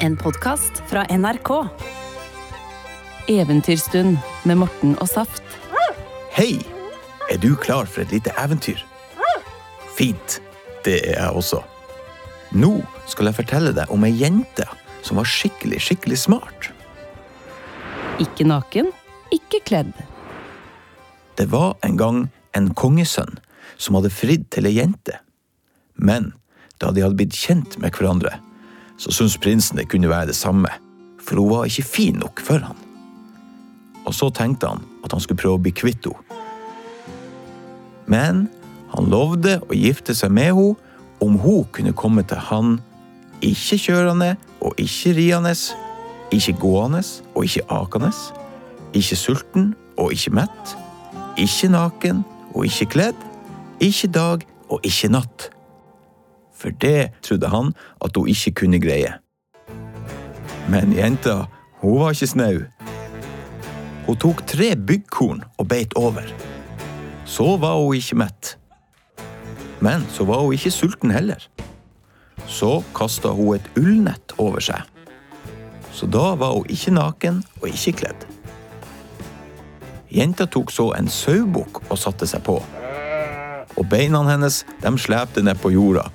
En podkast fra NRK. Eventyrstund med Morten og Saft. Hei! Er du klar for et lite eventyr? Fint. Det er jeg også. Nå skal jeg fortelle deg om ei jente som var skikkelig, skikkelig smart. Ikke naken, ikke kledd. Det var en gang en kongesønn som hadde fridd til ei jente. Men da de hadde blitt kjent med hverandre, så syntes prinsen det kunne være det samme, for hun var ikke fin nok for han. Og så tenkte han at han skulle prøve å bli kvitt henne. Men han lovde å gifte seg med henne om hun kunne komme til han ikke kjørende og ikke riende, ikke gående og ikke akende, ikke sulten og ikke mett, ikke naken og ikke kledd, ikke dag og ikke natt. For det trodde han at hun ikke kunne greie. Men jenta, hun var ikke snau. Hun tok tre byggkorn og beit over. Så var hun ikke mett. Men så var hun ikke sulten heller. Så kasta hun et ullnett over seg. Så da var hun ikke naken og ikke kledd. Jenta tok så en sauebukk og satte seg på. Og beina hennes de slepte ned på jorda.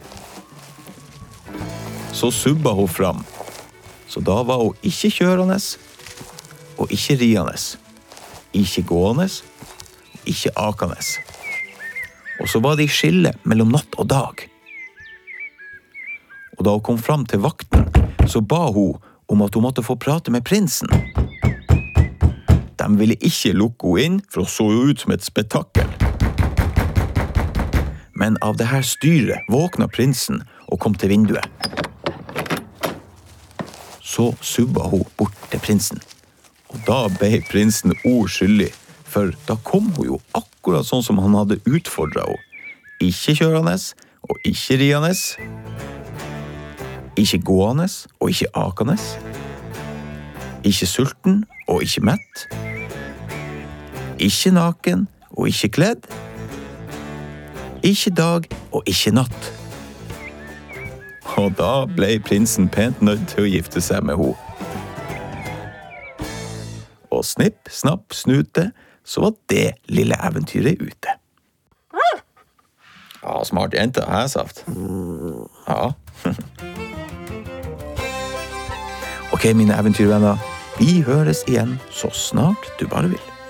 Så subba hun fram. Så da var hun ikke kjørende og ikke riende. Ikke gående ikke akende. Og så var det i skille mellom natt og dag. Og da hun kom fram til vakten, så ba hun om at hun måtte få prate med prinsen. De ville ikke lukke henne inn, for hun så jo ut som et spetakkel. Men av det her styret våkna prinsen og kom til vinduet. Så subba hun bort til prinsen. Og da ble prinsen ord skyldig, for da kom hun jo akkurat sånn som han hadde utfordra henne. Ikke kjørende og ikke riende. Ikke gående og ikke akende. Ikke sulten og ikke mett. Ikke naken og ikke kledd. Ikke dag og ikke natt. Og da ble prinsen pent nødt til å gifte seg med henne. Og snipp, snapp, snute, så var det lille eventyret ute. Ja, smart jente, hæ, Saft? Ja. ok, mine eventyrvenner. Vi høres igjen så snart du bare vil.